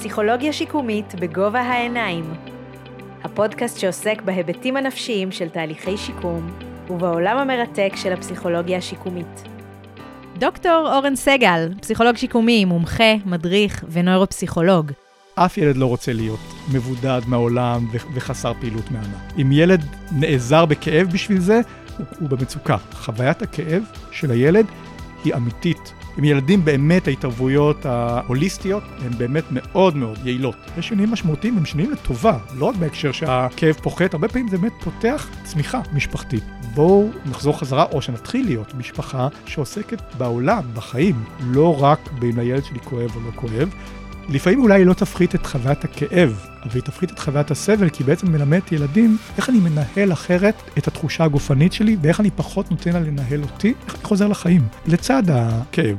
פסיכולוגיה שיקומית בגובה העיניים. הפודקאסט שעוסק בהיבטים הנפשיים של תהליכי שיקום ובעולם המרתק של הפסיכולוגיה השיקומית. דוקטור אורן סגל, פסיכולוג שיקומי, מומחה, מדריך ונוירופסיכולוג. אף ילד לא רוצה להיות מבודד מהעולם וחסר פעילות מהנה. אם ילד נעזר בכאב בשביל זה, הוא במצוקה. חוויית הכאב של הילד היא אמיתית. עם ילדים באמת ההתערבויות ההוליסטיות הן באמת מאוד מאוד יעילות. יש שינויים משמעותיים, הם שינויים לטובה, לא רק בהקשר שהכאב פוחת, הרבה פעמים זה באמת פותח צמיחה משפחתית. בואו נחזור חזרה, או שנתחיל להיות משפחה שעוסקת בעולם, בחיים, לא רק באם הילד שלי כואב או לא כואב, לפעמים אולי היא לא תפחית את חוויית הכאב, אבל היא תפחית את חוויית הסבל, כי היא בעצם מלמדת ילדים איך אני מנהל אחרת את התחושה הגופנית שלי, ואיך אני פחות נותן לה לנהל אותי, איך אני חוזר לחיים, לצד הכאב.